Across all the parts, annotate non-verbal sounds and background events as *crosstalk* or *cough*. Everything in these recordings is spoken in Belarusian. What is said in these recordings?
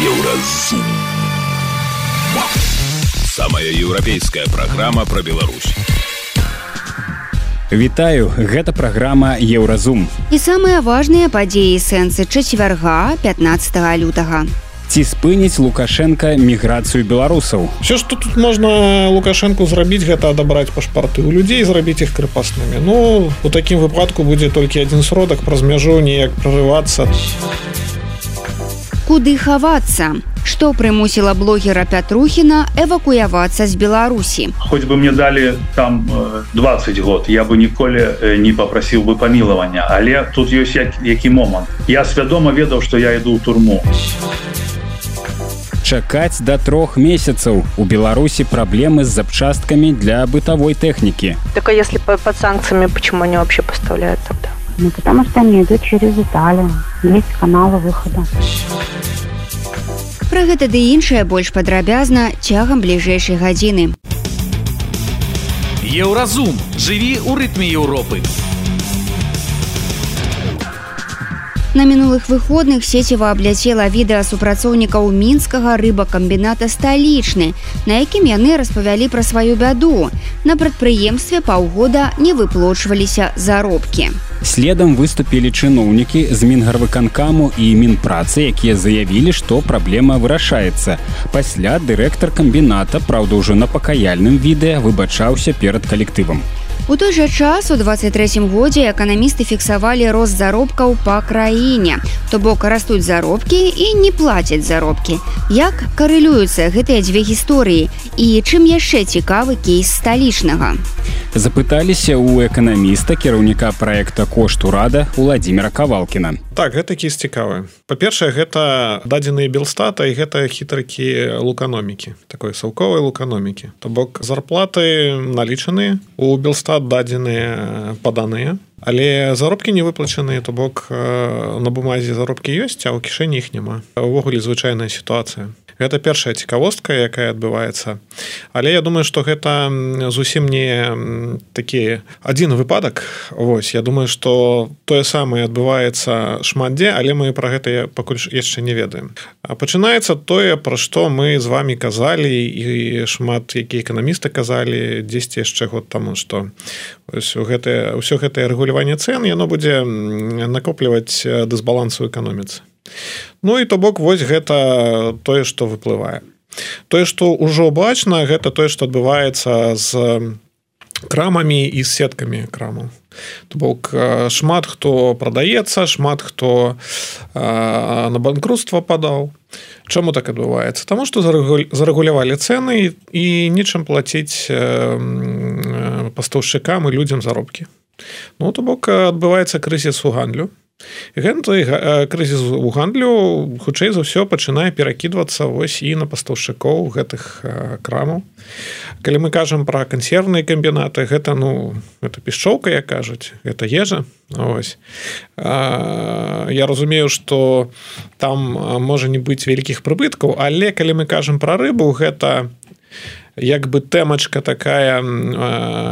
Еўразум. Самая еўрапейская праграма пра Беларусь. Вітаю, гэта праграма Еўразум. І самыя важныя падзеі сэнсы чацвярга 15 лютага. Ці спыніць Лукашенко міграцыю беларусаў. Все што тут можна лукашэнку зрабіць гэта адабраць пашпарты у людзей зрабіць іх крыпаснымі. Ну у такім выпадку будзе толькі адзін сродак праз мяжу неяк прарывацца. Куды хавацца? Што прымусіла блогера Пятрухіна эвакуявацца з Беларусі. Хоць бы мне далі там 20 год, я бы ніколі не попрасіў бы памілавання, але тут ёсць як, які момант. Я свядома ведаў, што я іду ў турму. Чакаць да трох месяцаў у Беларусі праблемы з запчасткамі для бытавой тэхнікі. Так а если под санкциями, почему они вообще поставляют тогда? Ну, потому что они идут через Италию. Есть каналы выхода. Пра гэта ды іншае больш падрабязна цягам бліжэйшай гадзіны. Еўразум жыві ў рытме Еўропы. На мінулых выходных сеціва абляцела відэа супрацоўнікаў мінскага рыбакамбіната сталічны, на якім яны распавялі пра сваю бяду. На прадпрыемстве паўгода не выплочваліся заробкі. Следам выступілі чыноўнікі з мінгарвыканкаму і мінпрацы, якія заявілі, што праблема вырашаецца. Пасля дырэктар камбіната, праўда, ўжо на пакаяльным відэа выбачаўся перад калектывам. У той жа час у 23 годзе эканамісты фіксавалі рост заробкаў па краіне. То бок растуць заробкі і не плацяць заробкі. Як карэлююцца гэтыя дзве гісторыі і чым яшчэ цікавы кейс сталічнага. Запыталіся ў эканаміста кіраўніка праекта кошт урада Владимира Кавалкіна. Так гэта кейс цікавы. Па-першае, гэта дадзеныя белстата і гэта хітрыкі луканомікі, такой саўковай луканомікі. То бок зарплаты налічаныя у белстат дадзеныя паданыя. Але заробкі не выплачаныя, то бок на бумазе заробкі ёсць, а ў кішэні іх няма. Увогуле звычайная сітуацыя гэта першая цікавостка якая адбываецца. Але я думаю что гэта зусім не такі один выпадак. Вось я думаю что тое самае адбываецца шмат дзе але мы про гэта пакуль яшчэ не ведаем. Пачынаецца тое пра што мы з вами казалі і шмат які эканамісты казалі 10 яшчэ год таму что гэтае ўсё гэтае рэгуляванне цен яно будзе накопліваць дысбалансу эканоміцы Ну і то бок вось гэта тое што выплывае. Тое што ўжо бачна гэта тое што адбываецца з крамамі і сеткамі краму то бок шмат хто прадаецца шмат хто на банкрутства падаў. Чаму так адбываецца? Таму што зарэгулявалі цэны і нечым плаціць пастаўшчыкам і людзям заробкі. Ну то бок адбываецца крызіс у гандлю Гэты крызіс у гандлю хутчэй за ўсё пачынае перакідвацца вось і на пастаўшчыкоў гэтых крамаў. Калі мы кажам пра кансервныя камбінаты, гэта ну это пішчоўка, як кажуць, гэта ежа. Ось. Я разумею, што там можа не быць вялікіх прыбыткаў, але калі мы кажам пра рыбу, гэта як бы тэмачка такая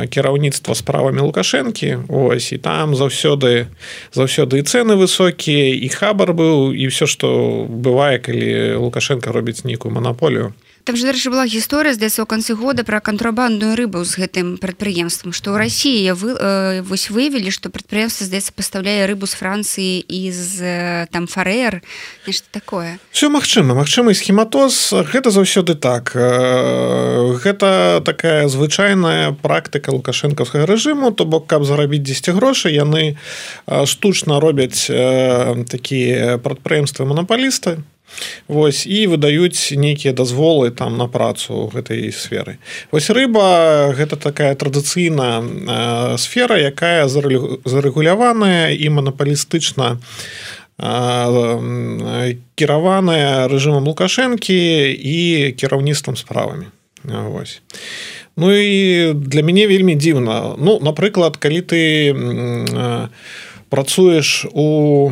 кіраўніцтва справамі лукашэнкі. Ось і там заўсёды заўсёды і цэны высокія і хабар быў і все што бывае калі лукашенко робіць нейкую манаполію там же дарэчы была гісторыя здаецца ў канцы года пра кантрабандную рыбу з гэтым прадпрыемствам што ў рассіі вы э, вось выявілі што прадпрыемства здаецца пастаўляе рыбу з францыі і з э, там фарэр нешта такое. Все магчыма магчымы схематоз гэта заўсёды так. Э, гэта такая звычайная практыка лукашэнкаўскага рэжыму то бок каб зарабіць 10 грошай яны штучна робяць такія прадпрыемствы манапалісты Вось і выдаюць нейкія дазволы там на працу гэтай сферы. Вось рыба гэта такая традыцыйная э, сфера, якая зарэгуляваная і манапалістычна э, кіраваная рэжымам лукашэнкі і кіраўніцтвам справамі. Вось. Ну і для мяне вельмі дзіўна. Ну, напрыклад, калі ты э, працуеш у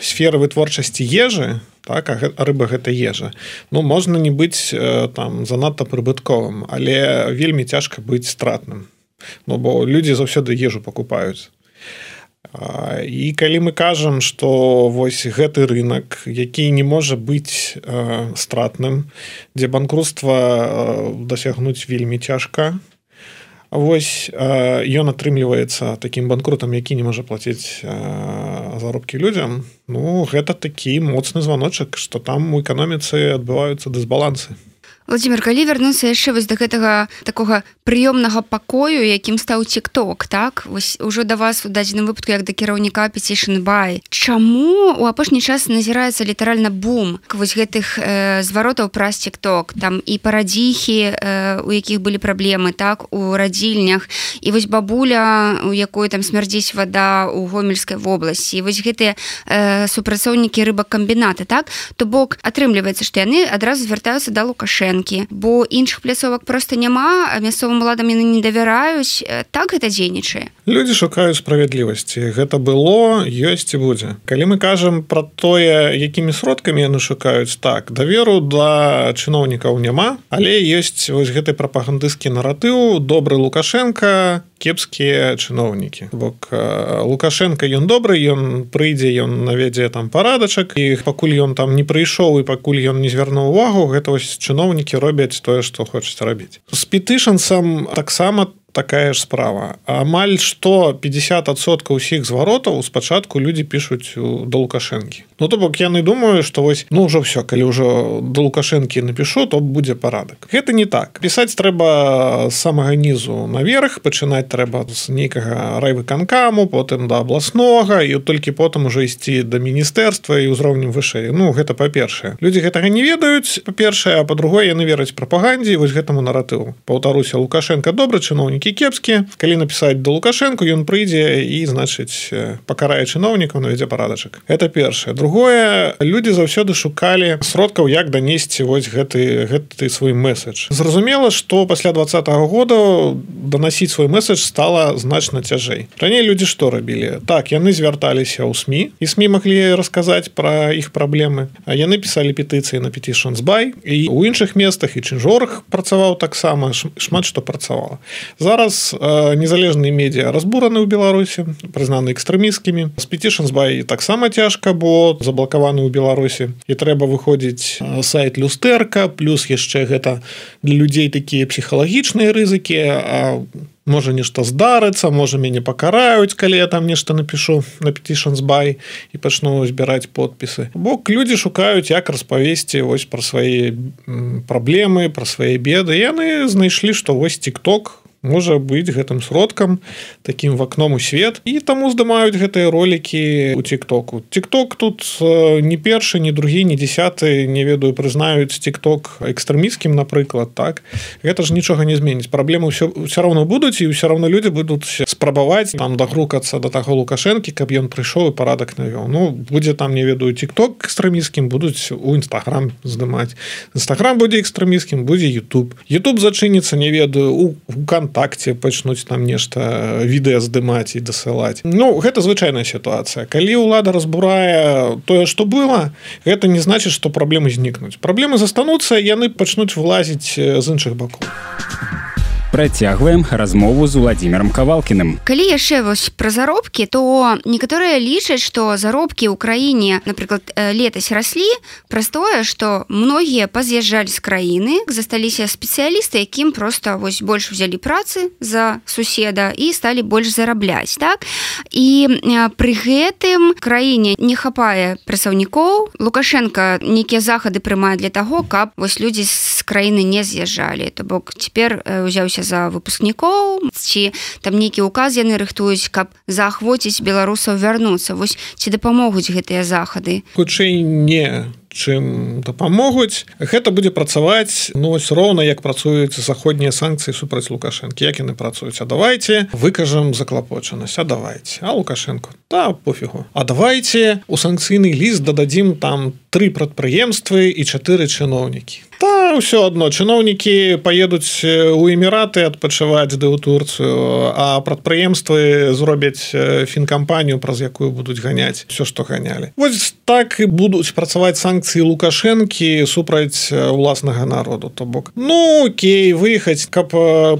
сферы вытворчасці ежы, так а рыба гэта ежа. Ну можна не быць э, там занадта прыбытковым але вельмі цяжка быць стратным. Ну бо людзі заўсёды ежу покупаюць і калі мы кажам что вось гэты рынок які не можа быць стратным дзе банкрутства дасягнуць вельмі цяжка Вось ён атрымліваецца таким банкрутам які не можа плаціць заробкі людзям. Ну гэта такі моцны званочак что там у эканоміцы адбываюцца дысбалансы владимир калі вярнуцца яшчэ вось до гэтага такога прыёмнага пакою якім стаў тикток так? Вось ужо да вас у дадзеным выпадку як да кіраўніка петишнбай Чаму у апошні час назіраецца літаральна бум вось гэтых э, зваротаў праз тикток там і парадзіхі э, у якіх былі праблемы так? У радзільнях. І вось бабуля у якой там смярдзіць вода у гомельскай вобласці. Вось гэтыя э, супрацоўнікі рыбакамбіната так? То бок атрымліваецца што яны адразу звяртаюцца да лукашэ лукашэнкі бо іншых пляцовак просто няма мясцовым уладам яны не давяраюць. Так гэта дзейнічае. Люди шукаюць справядлівасці. Гэта было ёсць і будзе. Калі мы кажам про тое якімі сродкамі яны шукаюць так даверу да чыноўнікаў няма але ёсць вось гэты прапагандысцкі наратыў добры лукашенко кепскія чыноўнікі. Бок лукашенко ён добры ён прыйдзе ён наведзе там парадачак і пакуль ён там не прыйшоў і пакуль ён не звярнуў увагу гэта вось чыноўнікі робяць тое што хочуць рабіць. З петышанцам таксама там такая ж справа. Амаль что 50сотка ўсіх зваротаў спачатку люди пишутць до лукашэнкі Ну то бок яны думаю что вось ну ўжо все калі ўжо до лукашэнкі напишу то будзе парадак гэта не так. Пісаць трэба самага нізу наверх пачынаць трэба з нейкага райвыканкаму потым да абласнога і толькі потым ужо ісці да міністэрства і ўзроўнем вышэй Ну гэта па-першае люди гэтага не ведаюць па-першае а по-другое яны вераць прапагандзе вось гэтаму наратыву. Паўтаруся лукашенко добры чыноўнік чыноўнікі кепскія калі напісаць до лукашенко ён прыйдзе і значыць пакарае чыноўнікаў навядзе парадачак. Это першае. Другое люди заўсёды шукалі сродкаў як данесці вось гэты гэты свой месседж. Зразумела что пасля двадцатого года данасіць свой месседж стала значна цяжэй. Раней люди што рабілі? Так яны звярталіся ў сМ і сМ маглі расказаць про іх праблемы. А яны пісалі петыцыі на петишансбай і у іншых местах і чынжорах працаваў таксама шмат што працавала. За зараз незалежныя медіа разбураны ў беларусі прызнаны экстрэміскімі з петишансбай таксама цяжка бо заблакаваны ў беларусі. І трэба выходзіць сайт люстэрка плюс яшчэ гэта для людзей такія псіхалагічныя рызыкі а можа нешта здарыцца можа мяне пакараюць калі я там нешта напишу на петишансбай і пачну збіраць подпісы. Бок людзі шукаюць як распавесці вось пра свае праблемы пра свае беды. Яны знайшлі што вось тикток можа быць гэтым сродкам таким в акном у свет. І таму здымаюць гэтыя ролики у тиктоку. Тикток тут не першы не другі не десятый не ведаю прызнаюць тикток экстрэміскім напрыклад так. Гэта ж нічога не зменіць. Праблемы все все равно будуць і все равно люди будуць спрабаваць там дагрукацца до таго лукашэнкі каб ён прыйшоў і парадак навёў. Ну будзе там не ведаю тикток экстрэміскім будуць у нстаграм здымаць. Нстаграм будзе экстрэміскім будзе youtube youtube зачыніцца не ведаю у кан вКонтакте пачнуць там нешта э, відэа здымаць і дасылаць. Ну гэта звычайная сітуацыя. Калі ўлада разбурае тое што было гэта не значит што праблемы знікнуць. Праблемы застануцца яны пачнуць вылазіць э, з іншых бакоў працягваем размову з владимиром кавалкіным калі яшчэ вось пра заробкі то некаторыя лічаць што заробкі ў краіне напрыклад летась раслі простое что многія паз'язджалі з краіны засталіся спецыялісты якім просто вось больш узялі працы за суседа і сталі больш зарабляць так? І пры гэтым краіне не хапае прадстаўнікоў лукашенко нейкія захады прымае для таго каб вось людзі з краіны не з'язджалі. То бок цяпер узяўся за выпускнікоў ці там нейкі указ яны рыхтуюць каб заахвоціць беларусаў вярнуцца. Вось ці дапамогуць гэтыя захады? Хутчэй не чым дапамогуць. Гэта будзе працаваць ну вось роўна як працуюць заходнія санкцыі супраць лукашэнкі. Як яны працуюць? А давайте выкажам заклапочанасць. А давайте а лукашенко да пофігу. А давайте у санкцыйны ліст дададзім там тры прадпрыемствы і чатыры чыноўнікі. Та ўсё адно чыноўнікі поедуць у эміраты адпачываць ды ў турцыю а прадпрыемствы зробяць фінкампанію праз якую будуць ганяць все што ганялі. Вось так і будуць працаваць санкцыі лукашэнкі супраць уласнага народу то бок. Ну окей выехаць каб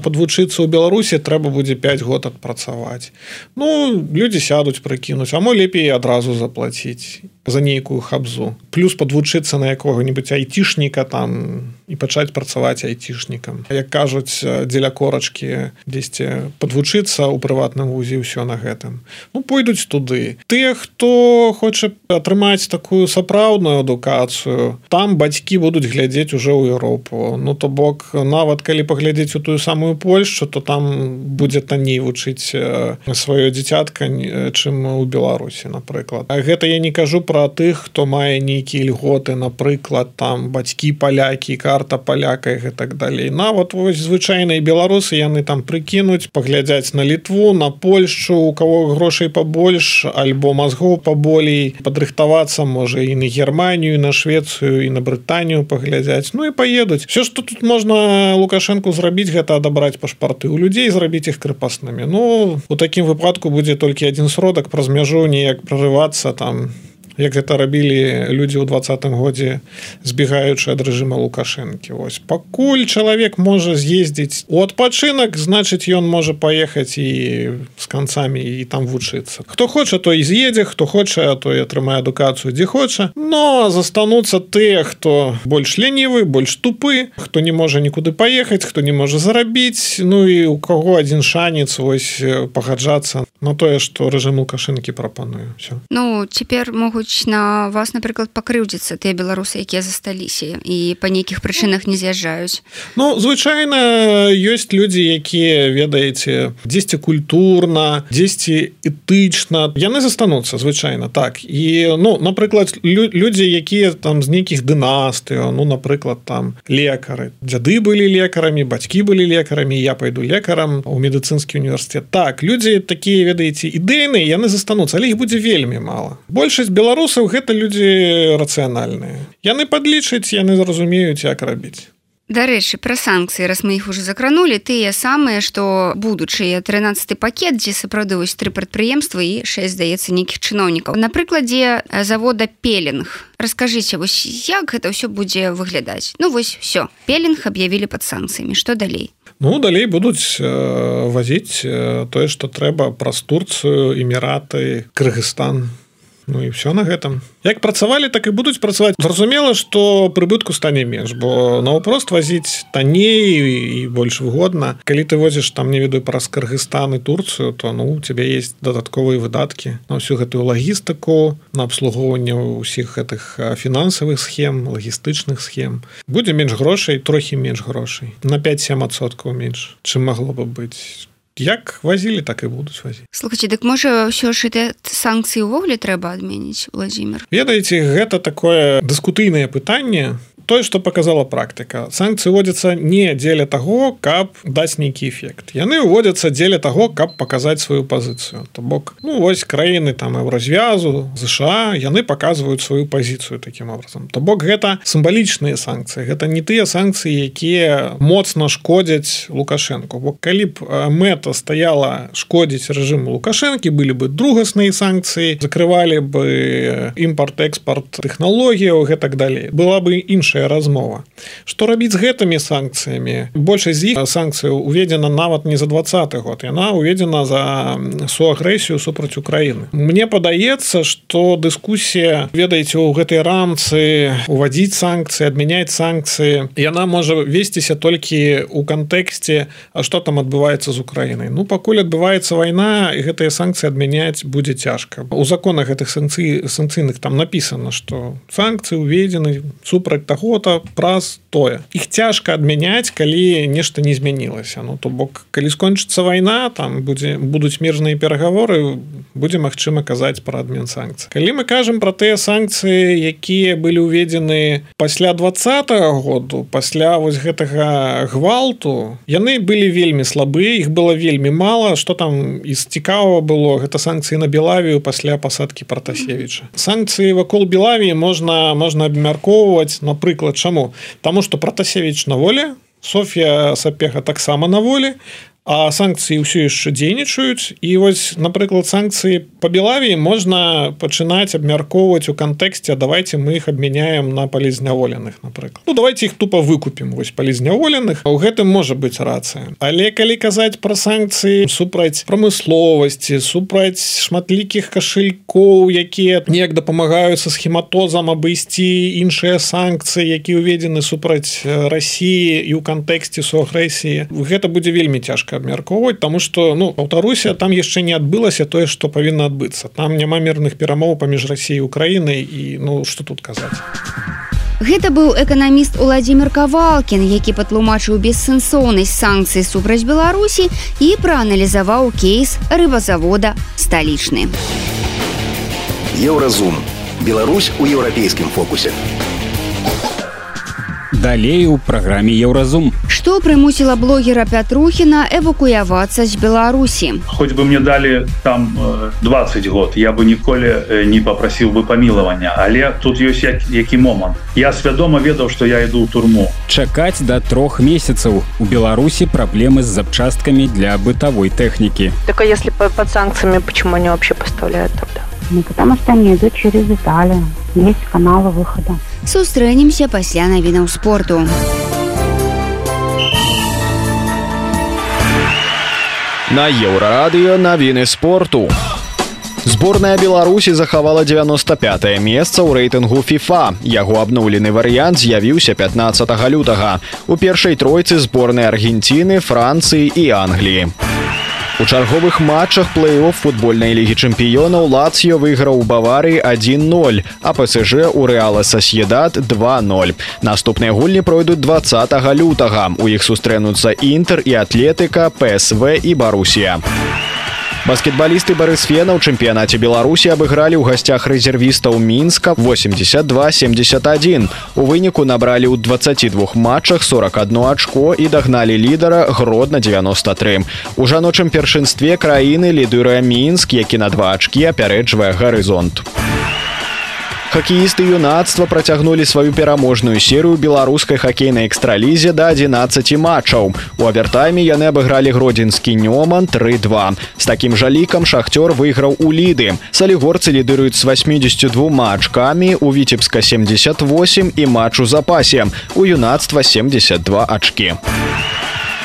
подвучыцца ў беларусі трэба будзе 5 год адпрацаваць. Ну людзі сядуць прыкінуць а мо лепей адразу заплаціць за нейкую хабзу. Плюс подвучыцца на якога-нибудь айцішніка там і пачаць працаваць айцішнікам. Як кажуць дзеля корачки дзесьці подвучыцца ў прыватным вузе ўсё на гэтым. Ну пойдуць туды. Тыя хто хоча атрымаць такую сапраўдную адукацыю там бацькі будуць глядзець уже ў Еўропу. Ну то бок нават калі паглядзець у тую самую Польшу то там будзе танней вучыць сваё дзіцятка чым у Беларусі напрыклад. А гэта я не кажу про пра тых хто мае нейкія льготы напрыклад там бацькі палякі карта паляка і гэтак далей. Нават вось звычайныя беларусы яны там прыкінуць паглядзяць на літву на Польшу у кого грошай побольш альбо мазгоў паболей падрыхтавацца можа і на Германію на Швецыю і на Брытанію паглядзяць. Ну і поедуць все что тут можна лукашенко зрабіць гэта адабраць пашпарты у людзей зрабіць іх крыпаснымі. Ну у такім выпадку будзе толькі адзін сродак праз мяжу неяк прорывацца там як гэта рабілі людзі ў двадцатым годзе збегаючы ад рэжыма лукашэнкі. Ось пакуль чалавек можа з'ездзіць у адпачынак значыць ён можа паехаць і з канцамі і там вучыцца. Хто хоча той з'едзе хто хоча той атрымае адукацыю дзе хоча. Но застануцца тыя хто больш ленівы больш тупы хто не можа нікуды паехаць хто не можа зарабіць. Ну і у каго адзін шанец вось пагаджацца на тое што рэжым лукашынкі прапаную все ну цяпер могуць могуць на вас напрыклад пакрыўдзіцца тыя беларусы якія засталіся і па нейкіх прычынах не з'язджаюць Ну звычайна ёсць людзі якія ведаеце дзесьці культурна дзесьці этычна. Яны застануцца звычайна так. І ну напрыклад лю людзі якія там з нейкіх дынастыяў ну напрыклад там лекары. Дзяды былі лекарамі бацькі былі лекарамі я пойду лекарам у медыцынскі універсітет так людзі такія ведаеце ідэйныя яны застануцца але іх будзе вельмі мала. Большасць беларус беларусаў гэта людзі рацыянальныя. Яны падлічаць яны зразумеюць як рабіць. Дарэчы пра санкцыі раз мы іх уже закранули тыя самыя што будучыя 13 пакет дзе сапраўды вось тры прадпрыемства і 6 здаецца нейкіх чыноўнікаў. На прыкладзе завода пелінг. Расскажыце вось як гэта ўсё будзе выглядаць? Ну вось все пелінг аб'явілі пад санкцыямі. Што далей? Ну далей будуць э, вазіць э, тое што трэба праз турцыю эміраты Кыргызстан Ну і все на гэтым. Як працавалі так і будуць працаваць. Зразумела что прыбытку стане менш бо наўпрост вазіць танней і больш выгодна. Калі ты возіш там не ведаю праз Кыргызстан і Турцыю то ну у тебя есть дадатковыя выдаткі на ўсю гэтую лагістыку на абслугоўванне ўсіх гэтых фінансавых схем лагістычных схем. Будзе менш грошай трохі менш грошай. На 5-7соткаў менш чым магло бы быць як вазілі так і будуць вазіць слухайте дык можа ўсё ж это санкцыі ўвогуле трэба адменіць владимир? Ведаеце гэта такое дыскутыйнае пытанне тое что показала практыка. Санкцыі водзяцца не дзеля таго каб даць нейкі эфект. Яны уводзяцца дзеля таго каб показаць сваю пазіцыю. То бок ну вось краіны там развязу ЗША яны показваюць сваю пазіцыю таким образом то бок гэта сімвалічныя санкцыі. Гэта не тыя санкцыі якія моцна шкодзяць лукашенко бо калі б мэта стаяла шкодзіць рэжыму лукашэнкі былі бы другасныя санкцыі закрывалі бы імпорт экспорт тэхналогіяў гэтак далей. Была бы іншая іншая размова. Что рабіць з гэтымі санкцыямі? Большасць з іх санкцыі уведзена нават не за двадцаты год яна уведзена за суагрэсію супраць Украіны. Мне падаецца что дыскусія ведаеце у гэтай рамцы уводзіць санкцыі адмяняць санкцыі яна можа весціся толькі у кантэксце А что там адбываецца з Украінай. Ну пакуль адбываецца вайна і гэтыя санкцыі адмяняць будзе цяжка. У законах гэтых санкцый санкцыйных там написано что санкцыі уведзены супраць таго ахвота праз тое. Их цяжка адмяняць калі нешта не змянілася. Ну то бок калі скончыцца вайна там будзе будуць мірныя перагаворы будзе магчыма казаць пра адмен санкцый. Калі мы кажам про тыя санкцыі якія былі ўведзены пасля двадцатого году пасля вось гэтага гвалту яны былі вельмі слабыя іх было вельмі мало что там из цікавого было гэта санкцыі на белавію пасля пасадки протасевича санкцыі вакол белаві можна можна абмяркоўваць напрыклад чаму? Тому что протасевич на воле Софія сапега таксама на волі а санкцыі ўсё яшчэ дзейнічаюць. І вось напрыклад санкцыі по белаві можна пачынаць абмяркоўваць у кантэксце давайте мы их абмяняем на палізняволеных напрыклад. Ну давайте их тупо выкупім вось палізняволеных. У гэтым можа быть рацыя. Але калі казаць про санкцыі супраць прамысловасці супраць шматлікіх кашелькоў якія неяк дапамагаюцца схематозам абысці іншыя санкцыі які ўведзены супраць Росіі і ў кантэксце су агрэсіі гэта будзе вельмі цяжка абмяркоўваць тому что ну аўтаруся там яшчэ не адбылася тое что павінна адбыцца. Там няма мірных перамоў паміж Росіяй Украінай і ну что тут казаць. Гэта быў эканаміст Уладзімир кавалкін які патлумачыў бессэнсоўнасць санкцый супраць беларусі і прааналізаваў кейс рыбазавода сталічны. Еўразум. Беларусь у еўрапейскім фокусе далей у праграме еўразум. Што прымусіла блогера пятрухіна эвакуявацца з беларусі? Хоть бы мне далі там 20 год я бы ніколі не попрасіў бы памілавання але тут ёсць як, які момант. Я свядома ведаў что я іду ў турму. Чакаць до трох месяцаў. У беларусі праблемы з запчасткамі для бытавой тэхнікі. Так а если под санкциями почему они вообще поставляют тогда Ну, потому что они идут через Италию. Есть каналы выхода. Сустрэнемся пасля навінаў спорту. На еўрарадыё навіны спорту. Зборная Беларусі захавала 95е месца ў рэйтынгу FIFA. Яго абноўлены варыянт з'явіўся 15 лютага. У першай тройцы зборнай Аргенціны, Францыі і Англіі. У чарговых матчах плэй-офф футбольнай лігі чэмпіёнаў Лацыё выйграў у Баварыі 1-0, а ПСЖ у рэала Сасьедат 2-0. Наступныя гульні пройдуць 20 лютага. У іх сустрэнуцца інтер і атлетыка, ПСВ і Барусія. Баскетбалісты барысфена ў чэмпіянаце беларусі абыгралі ў гасцях рэзервістаў мінска 8271 у выніку набралі ў 22 матчах 41 ачко і дагналі лідара гродна 93 у жаночым першынстве краіны лідыруе мінск які на два ачкі апярэджвае гарызонт у хакеісты юнацтва працягнулі сваю пераможную серыю беларускай хакейнай экстралізе да 11 матчаў. У авертайме яны абыгралі гродзенскі нёман 32 з такім жа лікам шахцёр выйграў у ліды. Салігорцы лідыруюць з 82 ачкамі у віцебска 78 і матч у запасе. У юнацтва 72 ачкі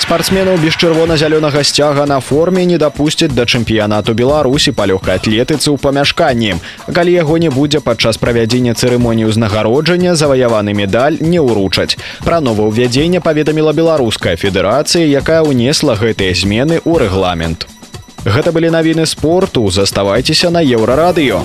спартсменаў без чырвона-зялёнага сцяга на форме не дапусцяць да чэмпіянату беларусі па лёгкай атлетыцы ў памяшканні. Калі яго не будзе падчас правядзення цырымоніі ўзнагароджання заваяваны медаль не ўручаць. Пра новаўвядзенне паведаміла беларуская федэрацыя якая ўнесла гэтыя змены ў рэгламент. Гэта былі навіны спорту. Заставайцеся на еўрарадыё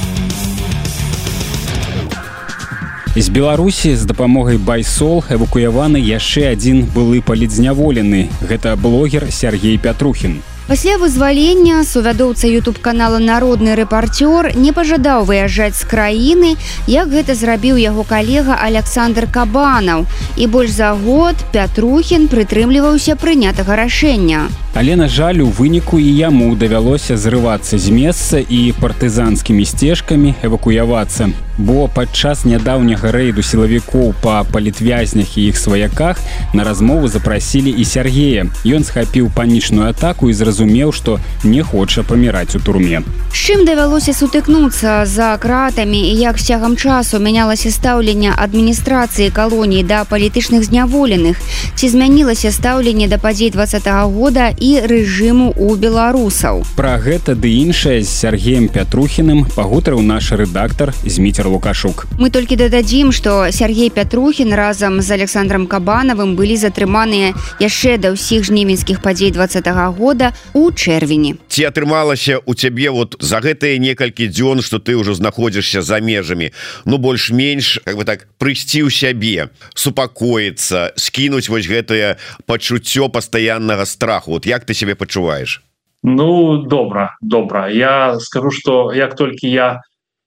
З Беларусі з дапамогай байсол эвакуяваны яшчэ адзін былы палідзняволены. Гэта блогер Сергей Пятрухін. Пасля вызвалення сувядоўца YouTube канала народны рэпарцёр не пажадаў выязджаць з краіны, як гэта зрабіў яго калега Александр Кабанаў. І больш за год Пятрухін прытрымліваўся прынятага рашэння. Але на жаль, у выніку і яму давялося зрывацца з месца і партызанскімі сцежкамі эвакуявацца. Бо падчас нядаўняга рэйду сілавікоў па палітвязнях і іх сваяках на размову запрасілі і Сергея. Ён схапіў панічную атаку і зразумеў што не хоча паміраць у турме. З чым давялося сутыкнуцца за кратамі і як з цягам часу мянялася стаўленне адміністрацыі калоній да палітычных зняволеных? Ці змянілася стаўленне да падзей два -го года і рэжыму у беларусаў? Пра гэта ды іншае з Сергеем пятрухіным пагутарыў наш рэдактор зміцер лукашук мы толькі дададзім што Сергей пятрухін разам з александром кабанавым былі затрыманыя яшчэ да ўсіх жнівеньскіх падзей два -го года у чэрвені. Ці атрымалася у цябе вот за гэтыя некалькі дзён что ты ўжо знаходзішся за межамі ну больш-менш как бы так прыйсці ў сябе супакоіцца скінуць вось гэтае пачуццё пастаяннага страху? Вот як ты себе пачуваеш? Ну добра добра. Я скажу что як толькі я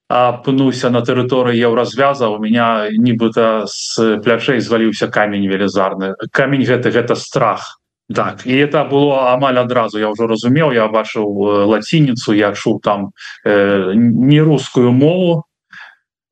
апынуся на тэрыторыі еўразвяза у меня нібыта з плячэй зваліўся камень велізарны. Камень гэты гэта страх. Так і это было амаль адразу. Я ўжо разумеў я бачыў лацініцу я чуў там э, не рускую мову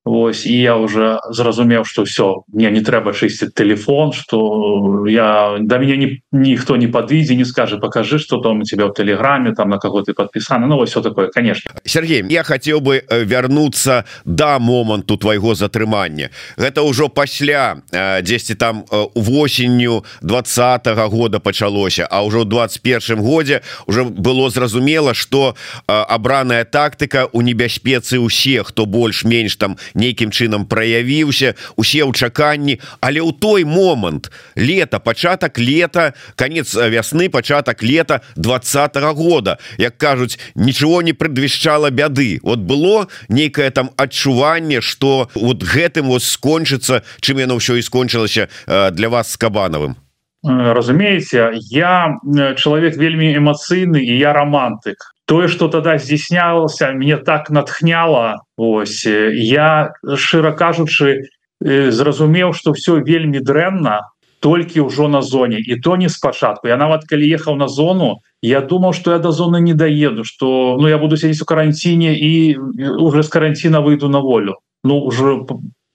Вось і я уже зразумеў что все мне не трэба чысціць телефон что я да мяне ні, ніхто не подвідзе не скажет покажи что там у тебя в телеграме там на кого ты подпісаны Ну все такое конечно. Сергей я хотел бы э, вярнуцца до моманту твайго затрымання гэта ўжо пасля 10 э, там восенню двадцатого года пачалося а ўжо 21 годзе уже было зразумела что абраная тактыка у небяспецы усе хто больш-менш там не нейкім чынам праявіўся усе ў чаканні. Але ў той момант лета пачатак лета конец вясны пачатак лета двадцатого года як кажуць ничего не предвішчала бяды. Вот было нейкае там адчуванне что вот гэтым вот скончыцца чым яно ўсё і скончылася для вас с кабанавым разумееце я чалавек вельмі эмацыйны і я романтык тое что тогда здійснялася мне так натхняла ось я шчыра кажучы зразумеў что все вельмі дрэнна толькі ўжо на зоне і то не спачатку. Я нават калі ехаў на зону я думаў что я до зоны не даеду что ну я буду сядзець у каранціне і уже з каранціна выйду на волю. Ну уже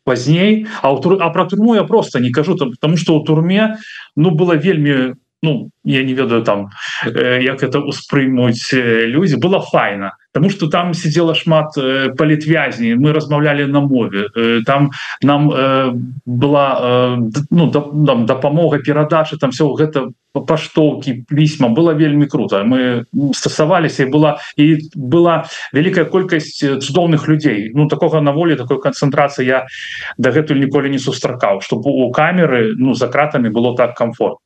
пазней а, а про турму я просто не кажу там потому что у турме ну было вельмі ну я не ведаю там э, як это успрымуць э, людзі. Было файна потому что там сидела шмат э, палітвязней. Мы размаўлялі на мове. Там нам была ну там дапамога перадачы там все гэта паштоўкі пісьма. Было вельмі круто мы стасаваліся і была і была вялікая колькасць цудоўных людзей. Ну такога на волі такой канцэнтрацыі я дагэтуль ніколі не сустракаў. Чтобы у камеры ну за кратами было так комфорт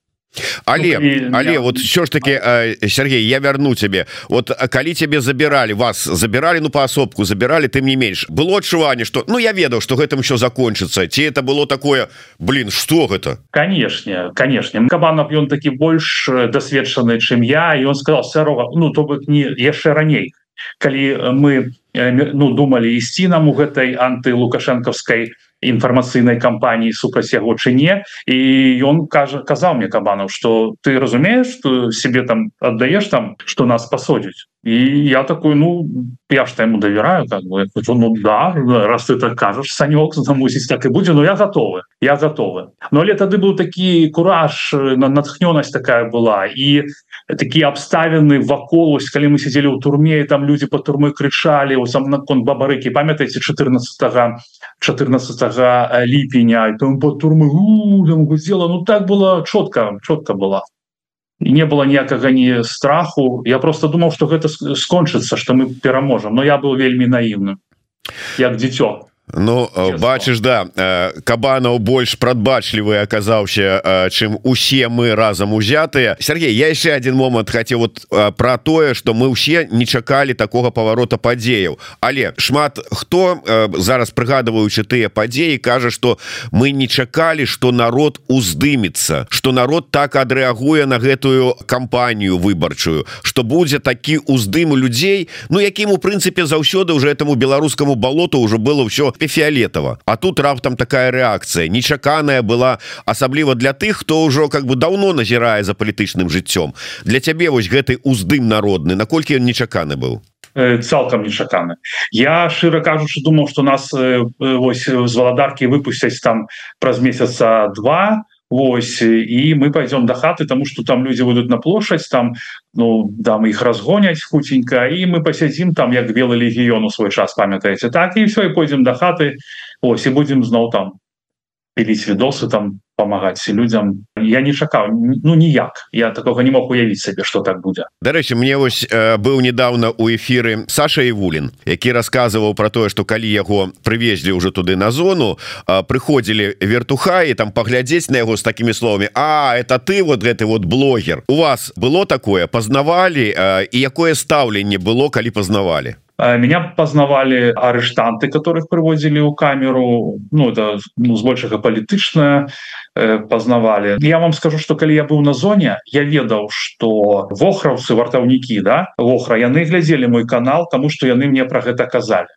але ну, але я... вот все ж таки Сергей я верну тебе. Вот калі тебе забирали вас забирали ну поасобку забирали ты не менш было адчуванне что ну я ведаў что гэтым еще закончыцца ці это было такое блин что гэта? Конечно конечно. Кабанов ён такі больш досведчаны чым я і он сказал сярога ну то бок не яшчэ раней калі мы ну думали ісці нам у гэтай анты лукашэнкаўскай інфармацыйнай кампаніі супраць яго чыне і ён кажа казаў мне кабанаў что ты разумееш что себе там аддаеш там что нас пасодзіць і я такой ну я ж ему давяраю как бы. Хочу, ну да раз ты так кажаш санёк *laughs* замусіць так і будзе но я готовы я готовы но але тады быў такі кураж на натхнёнасць такая была і такія абставіны вакол ось калі мы сидзелі ў турме там люди по турмы крычалі у сам наконт бабарыкі памятаеце 14 14 ліпеня там по турмы гудзела ну так было чётка чётка была не было ніякага ні страху. Я просто думаў что гэта скончыцца что мы пераможам но я был вельмі наіўным як дзіцё Ну бачыш да э, кабанаў больш прадбачлівы аказаўся э, чым усе мы разам узятыя Сергей я яшчэ один момант хацеў вот э, про тое что мы ўсе не чакалі такога паварота падзеяў але шмат хто зараз прыгадываючы тыя падзеі кажа что мы не чакалі что народ уздымецца что народ так адрэагуе на гэтую кампанію выбарчую что будзе такі уздым людзей Ну якім у прынцыпе заўсёды уже этому беларускаму балоту уже было ўсё фіолетова А тут раптам такая реакция. Нечаканая была асабліва для тых хто ўжо как бы давно назірае за палітычным жыццём для цябе вось гэты уздым народны наколькі ён нечаканы быў цалкам нечаканы я шчыра кажучы думаў что нас вось з валадаркі выпусцяць там праз месяца два Вось і мы пойдем до хаты тому что там люди будут на площадь там ну да мы их разгоняць хутенько і мы посядзім там як белый легіён у свой час памятаете так і все і пойдем до хаты. Ось і будем зноў там піліць відосы там помагаць людям. Я не чакаў ну ніяк я такого не мог уявіць сабе что так будзе Дарэчы мне вось э, быў недавно у эфиры Саша Івулін які рассказываў про тое что калі яго привезлі уже туды на зону э, прыходзілі вертуха і там паглядзець на яго с такими словами А это ты вот гэты вот блогер у вас было такое? Пазнавалі э, і якое стаўленне было калі пазнавалі меня познавали арыштанты которых приводзілі ў камеру. Ну это ну, збольшага палітычная э, познавали. Я вам скажу что калі я быў на зоне я ведаў что вохраўцы вартаўнікі да вохра яны глядзелі мой канал тому что яны мне про гэта казалі.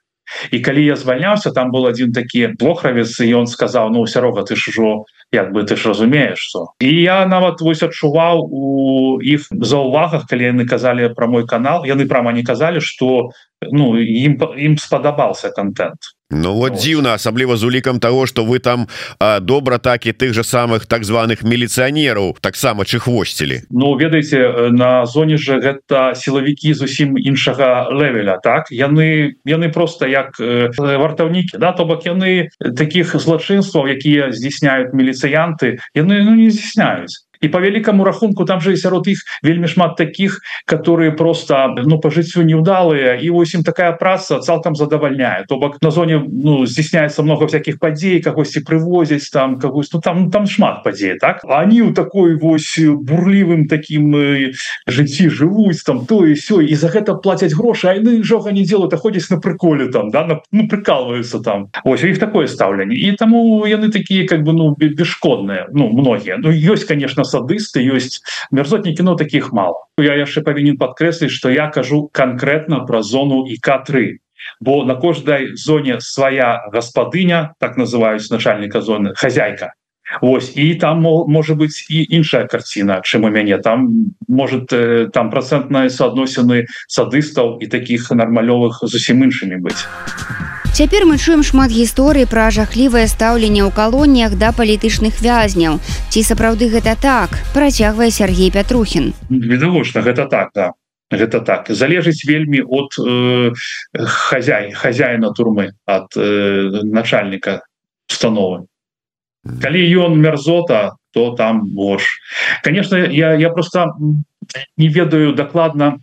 І калі я звальняўся там был один такі плохравец і он сказал ну сярога ты ж ужо як бы ты ж разумееш что і я нават вось адчуваў у іх за увагах калі яны казалі про мой канал яны прама не казалі что ну ім ім спадабаўся контент. Ну вот дзіўна асабліва з улікам того что вы там а, добра так і тых же самых так званых міліцыянераў таксама чыхвосцілі Ну ведаеце на зоне же гэта сілавікі зусім іншага левеля так? Яны яны просто як э, вартаўнікі да? То бок яны таких злачынстваў якія здійсняюць міліцыянты яны ну, не здійсняюць і по великкаму рахунку там же сярод іх вельмі шмат таких которые просто ну по жыццю неудалые. І ось ім такая праца цалкам задавальняет то бок на зоне ну здійсняется много всяких падзей кагосьці привозяць там когось ну там там шмат падзей так? Они у такой вось бурлівым таким э, жыцці жывуць там то і все і за гэта платяць грошы айны жога не делают а ходзяць на приколе там да на, ну прикалываются там. Ось іх такое стаўленне і таму яны такие как бы ну бесшкодные ну многие. Ну ёсць конечно садысты ёсць мерзотні кіно таких мало. Я яшчэ павінен подкрэсліць что я кажу конкретно про зону и к3 бо на кожнай зоне свая гаспадыня так называюць начальника зоны хозяйка Ось і там может быть і іншая карціна чым у мяне там может там процентныя суадносіны садыстаў і таких нармалёвых зусім іншымі быць Цяпер мы чуем шмат гісторый пра жахлівае стаўленне ў калоніях да палітычных вязняў. Ці сапраўды гэта так, працягвае Сергей Пятрухін. Відавочна гэта так да. Гэта так залежыць вельмі от э, хозяй хозяина турмы от э, начальника установы калі ён мерзота то там больш конечно я я просто не ведаю дакладна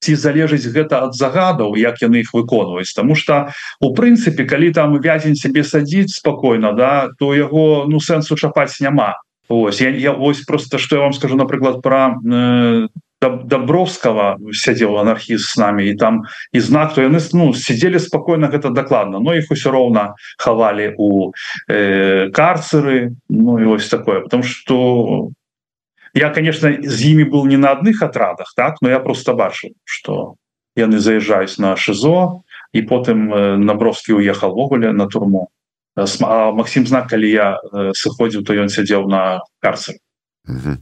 ці залежыць гэта ад загадаў як яны их выконваюць. Тому что у прынцыпе калі там вязень себе садзіць спокойно да то яго ну сэнсу чапаць няма. Ось я, я ось просто что я вам скажу напрыклад про э, добровского сядзел анархіст с нами і там і знак то яны ну сидели спокойно гэта дакладна но их усё роўна хавалі у э, карцеры ну і ось такое потому что я конечно з імі был не на адных атрадах так но я просто бачу что яны заезжаюсь на шизо і потым э, набровскі уехал ввогуле на турму. Макссім знак калі я э, сыходзіў то ён сядзеў на карцеры Ну,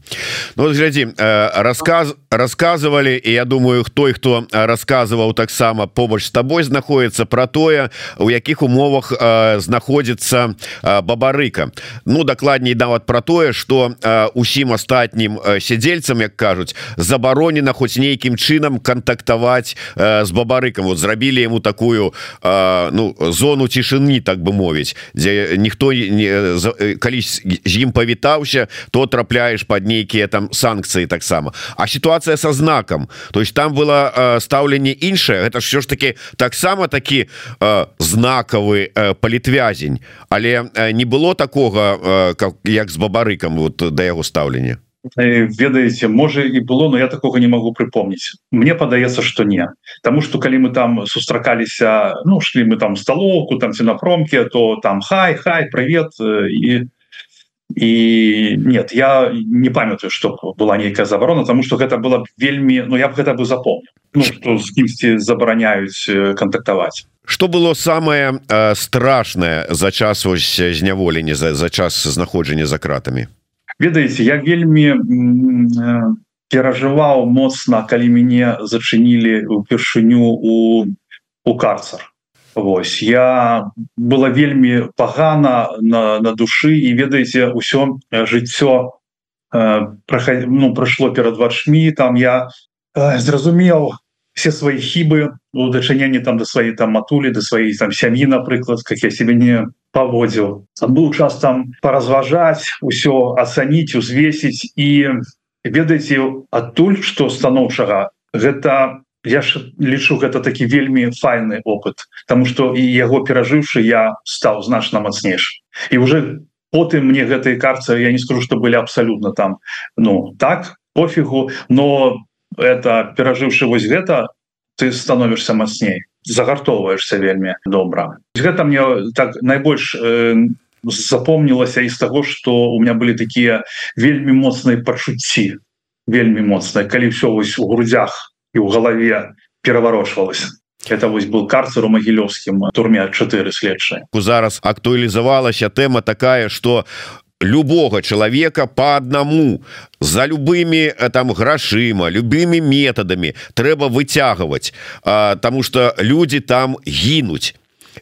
вот, глядзі э, рассказ рассказывалі і я думаю хто і хто рассказываў таксама побач з табой знаходіцца про тое у якіх умовах э, знаходзіцца э, бабарыка. Ну дакладней нават про тое что э, усім астатнім э, сядзельцам як кажуць забаронена хоць нейкім чынам кантактаваць э, з бабарыкам вот зрабілі ему такую э, ну зону цішыні так бы мовіць дзе ніхто не калісь з ім павітаўся то трапляе падпадаеш под нейкіе там санкцыі таксама. А ситуация со знаком то есть там было э, стаўленне іншае это все ж таки таксама такі э, знакавы э, палітвязень. Але э, не было такого э, как як з бабарыкам вот да яго стаўлення? Э, ведаеце можа і было но я такого не могу припомніць мне падаецца что не. Тому что калі мы там сустракаліся ну шли мы там столовку там ці на промке то там хай хай привет і э, і нет я не памятаю что была нейкая забарона тому что гэта было вельмі Ну я б гэта бы запомнил. Ну, з кімсьці забараняюць кантактаваць что было самое э, страшное за час ось зняволення за, за час знаходжання за кратами? Ведаеце я вельмі э, перажываў моцна калі мяне зачынілі упершыню у у карцар Вось я была вельмі пагана на, на душы і ведаеце ўсё жыццё э, ну прайшло перад вачмі там я э, зразумеў все свои хібы у дачыненні там да свае там матулі да сваей там сям'і напрыклад как я себе не паводзіў. Быў час там паразважаць усё ацаніць узвесіць і ведаеце адтуль што станоўчага гэта я ж лічу гэта такі вельмі файны опыт тому что і яго перажыўшы я стаў значна мацнейш і уже потым мне гэтые карцы я не скажу что былі абсолютно там ну так пофигу но это перажыўшы вось гэта ты становішься мацней загартоўваешься вельмі добра. Гэта мне так найбольш э, запомнілася из того что у меня были такія вельмі моцныя пачуцці вельмі моцная калі все вось у грудях і ў галаве пераварочвалася. Это вось был карцер у магілёўскім турме 4 следчыя. Зараз актуалізавалася тэма такая что любого человека по одному за любымі э, там грашыма любымі методами трэба выцягваць тому что люди там гінуць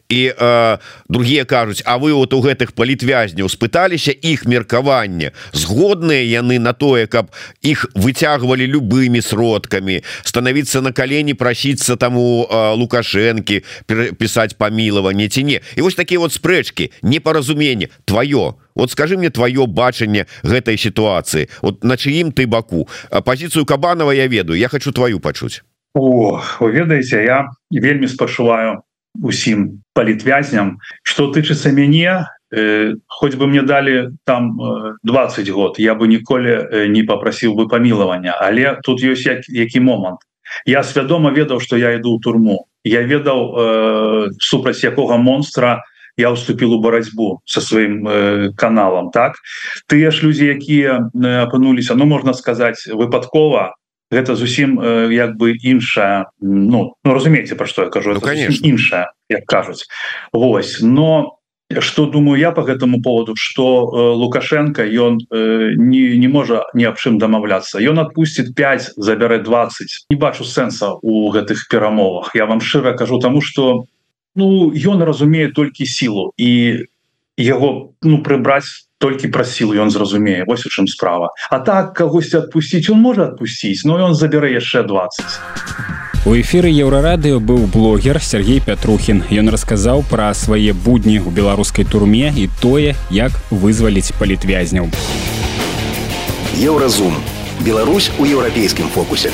і э, другие кажуць А вы вот у гэтых палітвязняў спыталіся іх меркаванне згодныя яны на тое каб іх выцягвалі любымі сродкамі становіцца на калені прасіцца таму э, лукашэнкі пісаць памілаванне ці не? І вось такія вот спрэчки непаразуменне. Твоё вот скажи мне твоё бачанне гэтай сітуацыі. Вот на чыім ты баку? Пазіцыю кабанова я ведаю я хочу твою пачуць О, ведаеце я вельмі спачуваю усім палітвязням что тычыцца мяне э, хоть бы мне далі там э, 20 год я бы ніколі не попрасіў бы памілавання. Але тут ёсць як, які момант. Я свядома ведаў что я іду ў турму. Я ведаў э, супраць якога монстра я уступил у барацьбу со сваім э, каналам так? Тыя ж людзі якія апынуліся ну можна сказаць выпадкова гэта зусім э, як бы іншая ну, ну разумееце про что я кажу ну, конечно. іншая як кажуць. Вось но что думаю я по гэтаму поводу что э, лукашенко ён э, не не можа ні аб чым дамаўляцца. Ён отпусціць 5 забярэ 20 не бачу сэнса у гэтых перамовах. Я вам шчыра кажу тому что ну ён разумее толькі сілу і яго ну прыбраць толькі пра сілу ён зразумее вось у чым справа. А так кагосьці адпусціць он можа адпусціць но ён забярэ яшчэ 20 у эфиры еўрарадыо быў блогер Сергей Пятрухін ён расказаў пра свае будні ў беларускай турме і тое як вызваліць палітвязняў Еўразум Беларусь у еўрапейскім фокусе.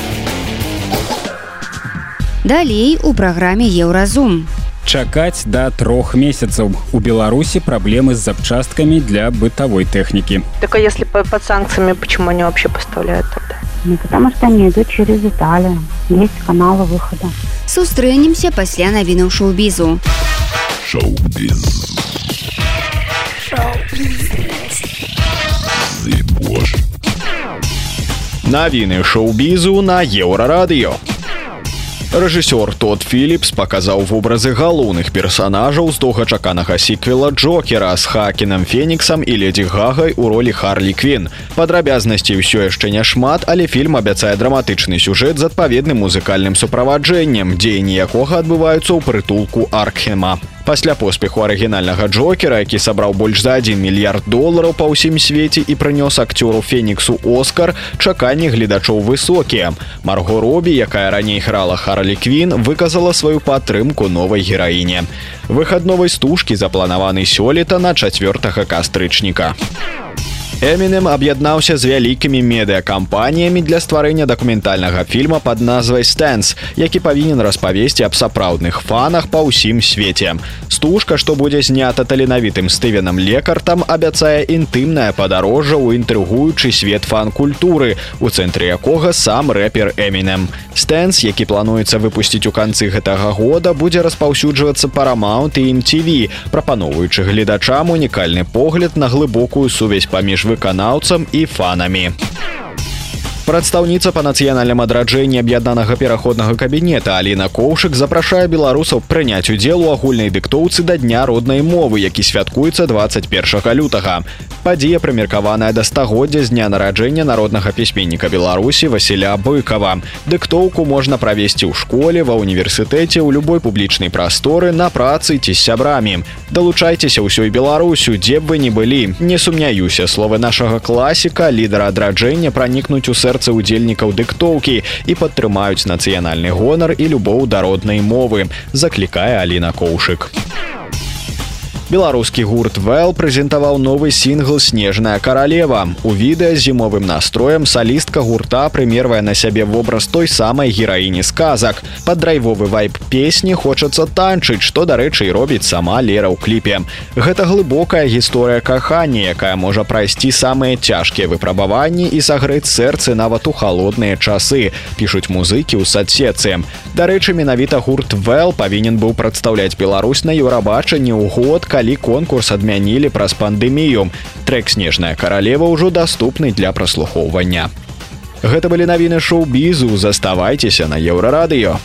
Далей у праграме еўразум чакаць да трох месяцаў. У беларусі праблемы з запчасткамі для бытавой тэхнікі. Так а если под санкциями почему они вообще поставляют тогда? Ну, потому что они идут через италию. Есть каналы выхода. Сустрэнемся пасля навінаў шоу-бізу. Навіны шоу-бізу на еўрарадыё рэжысёр тот Філіпс паказаў вобразы галоўных персанажаў з доўгачаканага сіквела Джокера з хакенам феніксам і ледзі гагай у ролі Харлі Квін. Падрабязнасці ўсё яшчэ няшмат, але фільм абяцае драматычны сюжэт з адпаведным музыкальным суправаджэннем, дзеянні якога адбываюцца ў прытулку Аркхема пасля поспеху арыгінальнага джокера які сабраў больш за 1 мільярд долараў па ўсім свеце і прынёс акцёру феніксу оскар чаканні гледачоў высокія. Марго робі якая раней грала харалі квін выказала сваю падтрымку новай гераіне. Выхадновай стужкі запланаваны сёлета на 4 кастрычніка. у Эмінем аб'яднаўся з вялікімі медыакампаніямі для стварэння дакументальнага фільма под назвай стэнс, які павінен распавесці аб сапраўдных фанах па ўсім свеце. Стужка, што будзе знята таленавітым стывенам лекартам, абяцае інтымнае падарожжа ў інтрыгуючы свет фан-культуры, у цэнтры якога сам рэпер Эмінем. Стэнс, які плануецца выпусціць у канцы гэтага года, будзе распаўсюджвацца парамаунт і MTV, прапаноўваючы гледачам унікальны погляд на глыбокую сувязь паміж выканаўцам і фанамі. Прадстаўніца па нацыянальным адраджэнні аб'яднанага пераходнага кабінета Аліна Коўшык запрашае беларусаў прыняць удзел у агульнай дыктоўцы да дня роднай мовы, які святкуецца 21 лютага. Падзея прымеркаваная да стагоддзя з дня нараджэння народнага пісьменніка Беларусі Васіля быкова. Дыктоўку можна правесці ў школе, ва універсітэце, у любой публічнай прасторы, на працы ці з сябрамі. Далучайцеся ўсёй Беларусю, дзе б вы не былі. Не сумняюся, словы нашага класіка, лідара адраджэння пранікнуць у сэрцы удзельнікаў дыктоўкі і падтрымаюць нацыянальны гонар і любоў да роднай мовы заклікае Аліна коўшык беларускі гурт well прэзентаваў новы сінгл снежная каралева у відэа зімовым настроем салістка гурта прымервае на сябе вобраз той самай гераіні сказак. Под драйвовы вайп песні хочацца танчыць што дарэчы і робіць сама лера ў кліпе. Гэта глыбокая гісторыя кахання якая можа прайсці самыя цяжкія выпрабаванні і сагрэць сэрцы нават у халодныя часы пішуць музыкі ў садсецы. Дарэчы менавіта гурт well павінен быў прадстаўляць Беларусь на еўрабачанне ў год калі калі конкурс адмянілі праз пандэмію. Трэк снежная каралева ўжо даступны для праслухоўвання. Гэта былі навіны шоу-бізу, заставайцеся на еўрарадыё.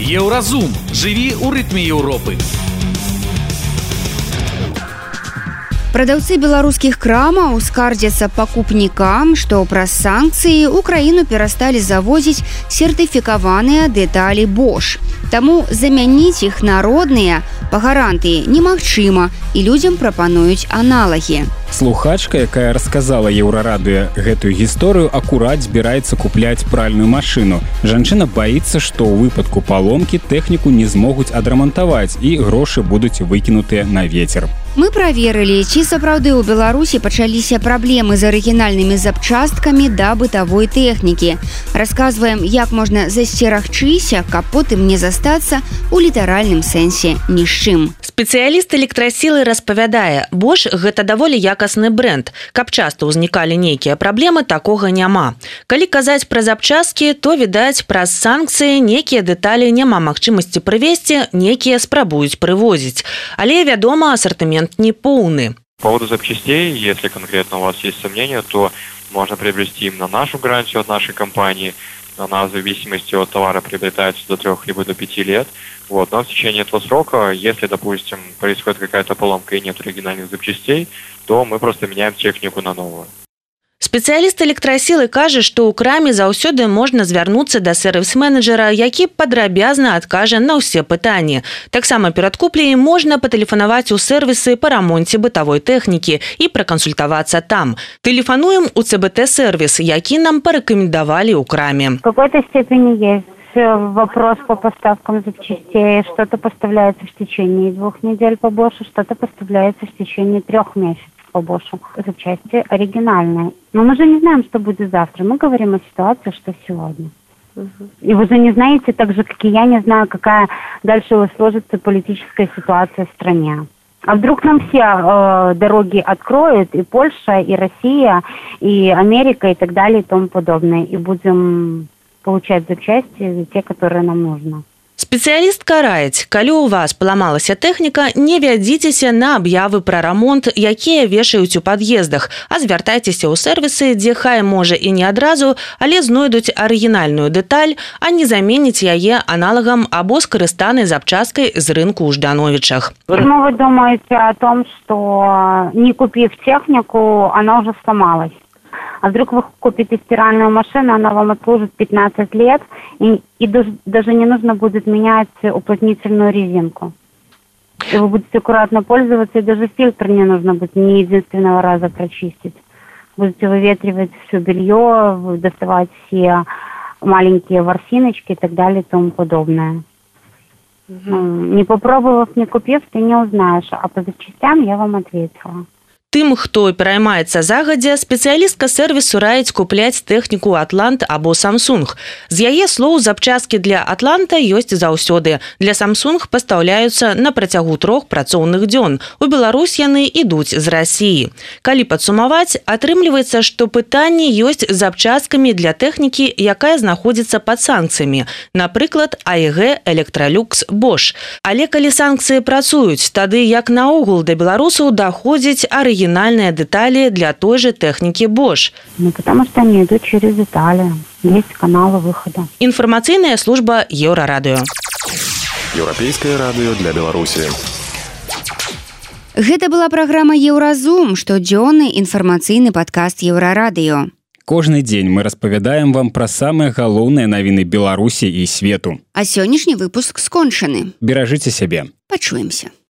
Еўразум жыві ў рытме Еўропы. Прадаўцы беларускіх крамаў скардзяцца пакупнікам, што праз санкцыі ў краіну перасталі завозіць сертыфікаваныя дэталі Бош. Таму замяніць іх народныя па гарантыі немагчыма і людзям прапануюць аналагі. Слухачка, якая расказала еўрарадыё гэтую гісторыю акурат збіраецца купляць пральную машыну. Жанчына баіцца, што ў выпадку паломкі тэхніку не змогуць адрамантаваць і грошы будуць выкінутыя на ветер. Мы праверылі, ці сапраўды ў Беларусі пачаліся праблемы з арыгінальнымі запчасткамі да бытавой тэхнікі. Расказваем, як можна засцерагчыся, каб потым не застацца у літаральным сэнсе ні з чым. Спецыяліст электрасілы распавядае, Бош гэта даволі якасны бренд. Каб часта ўзнікалі нейкія праблемы, такога няма. Калі казаць пра запчасткі, то відаць праз санкцыі нейкія дэталі няма магчымасці прывесці, некія спрабуюць прывозіць. Але вядома, ассортимент не полный. По поводу запчастей, если конкретно у вас есть сомнения, то можно приобрести им на нашу гарантию от нашей компании. Она в зависимости от товара приобретается до трех либо до пяти лет. Вот. Но в течение этого срока, если, допустим, происходит какая-то поломка и нет оригинальных запчастей, то мы просто меняем технику на новую. Спецыяліст электрасілы кажа, што ў краме заўсёды можна звярнуцца да сервіс-менеджера, які падрабязна адкажа на ўсе пытанні. Таксама перад купляй можна патэлефанаваць у сервісы па рамонце бытавой тэхнікі і пракансультавацца там. Тэлефануем у ЦБТ-сервіс, які нам парэкамендавалі ў краме. Какой-то степени есть вопрос по поставкам запчастей. Что-то поставляется в течение двух недель побольше, что-то поставляется в течение трех месяцев по Бошу запчасти оригинальные. Но мы же не знаем, что будет завтра. Мы говорим о ситуации, что сегодня. И вы же не знаете, так же, как и я, не знаю, какая дальше сложится политическая ситуация в стране. А вдруг нам все э, дороги откроют, и Польша, и Россия, и Америка, и так далее, и тому подобное, и будем получать запчасти, те, которые нам нужны. Спецыяліст караюць, калі ў вас паламалася тэхніка, не вядзіцеся на аб'явы пра рамонт, якія вешаюць у пад'ездах, а звяртайцеся ў сервісы, дзе хай можа і не адразу, але знойдуць арыгінальную дэталь, а не заменіць яе аналагам або скарыстанай запчасткай з рынку ў ждановічах. Почему вы думаете о том, что не купив технику, она уже сломалась? А вдруг вы купите стиральную машину, она вам отслужит 15 лет, и, и даже не нужно будет менять уплотнительную резинку. И вы будете аккуратно пользоваться, и даже фильтр не нужно будет ни единственного раза прочистить. Будете выветривать все белье, доставать все маленькие ворсиночки и так далее и тому подобное. Угу. Не попробовав, не купив, ты не узнаешь. А по запчастям я вам ответила. Тым хто пераймаецца загадзя спецыялістка сервісу раіць купляць тэхніку атлант або samsung з яе слоў запчасткі для атланта ёсць заўсёды. Для samsung пастаўляюцца на працягу трох працоўных дзён. У Беларусь яны ідуць з рассіі калі падсумаваць атрымліваецца што пытанне ёсць запчасткамі для тэхнікі якая знаходзіцца под санкцыямі. Напрыклад аг электралюкс бош але калі санкцыі працуюць тады як наогул да беларусаў даходзіць арыгінальныя дэталі для той же тэхнікі бош ну, потому что они идут через детали есть каналы выхода інфармацыйная служба еўрарадыо еўрапейскае радыё для беларусі Гэта была праграма Еўразум, штодзённы інфармацыйны падкаст еўрарадыё. Кожны дзень мы распавядаем вам пра самыя галоўныя навіны Беларусі і свету. А сённяшні выпуск скончаны. Беражыце сябе. Пачуемся.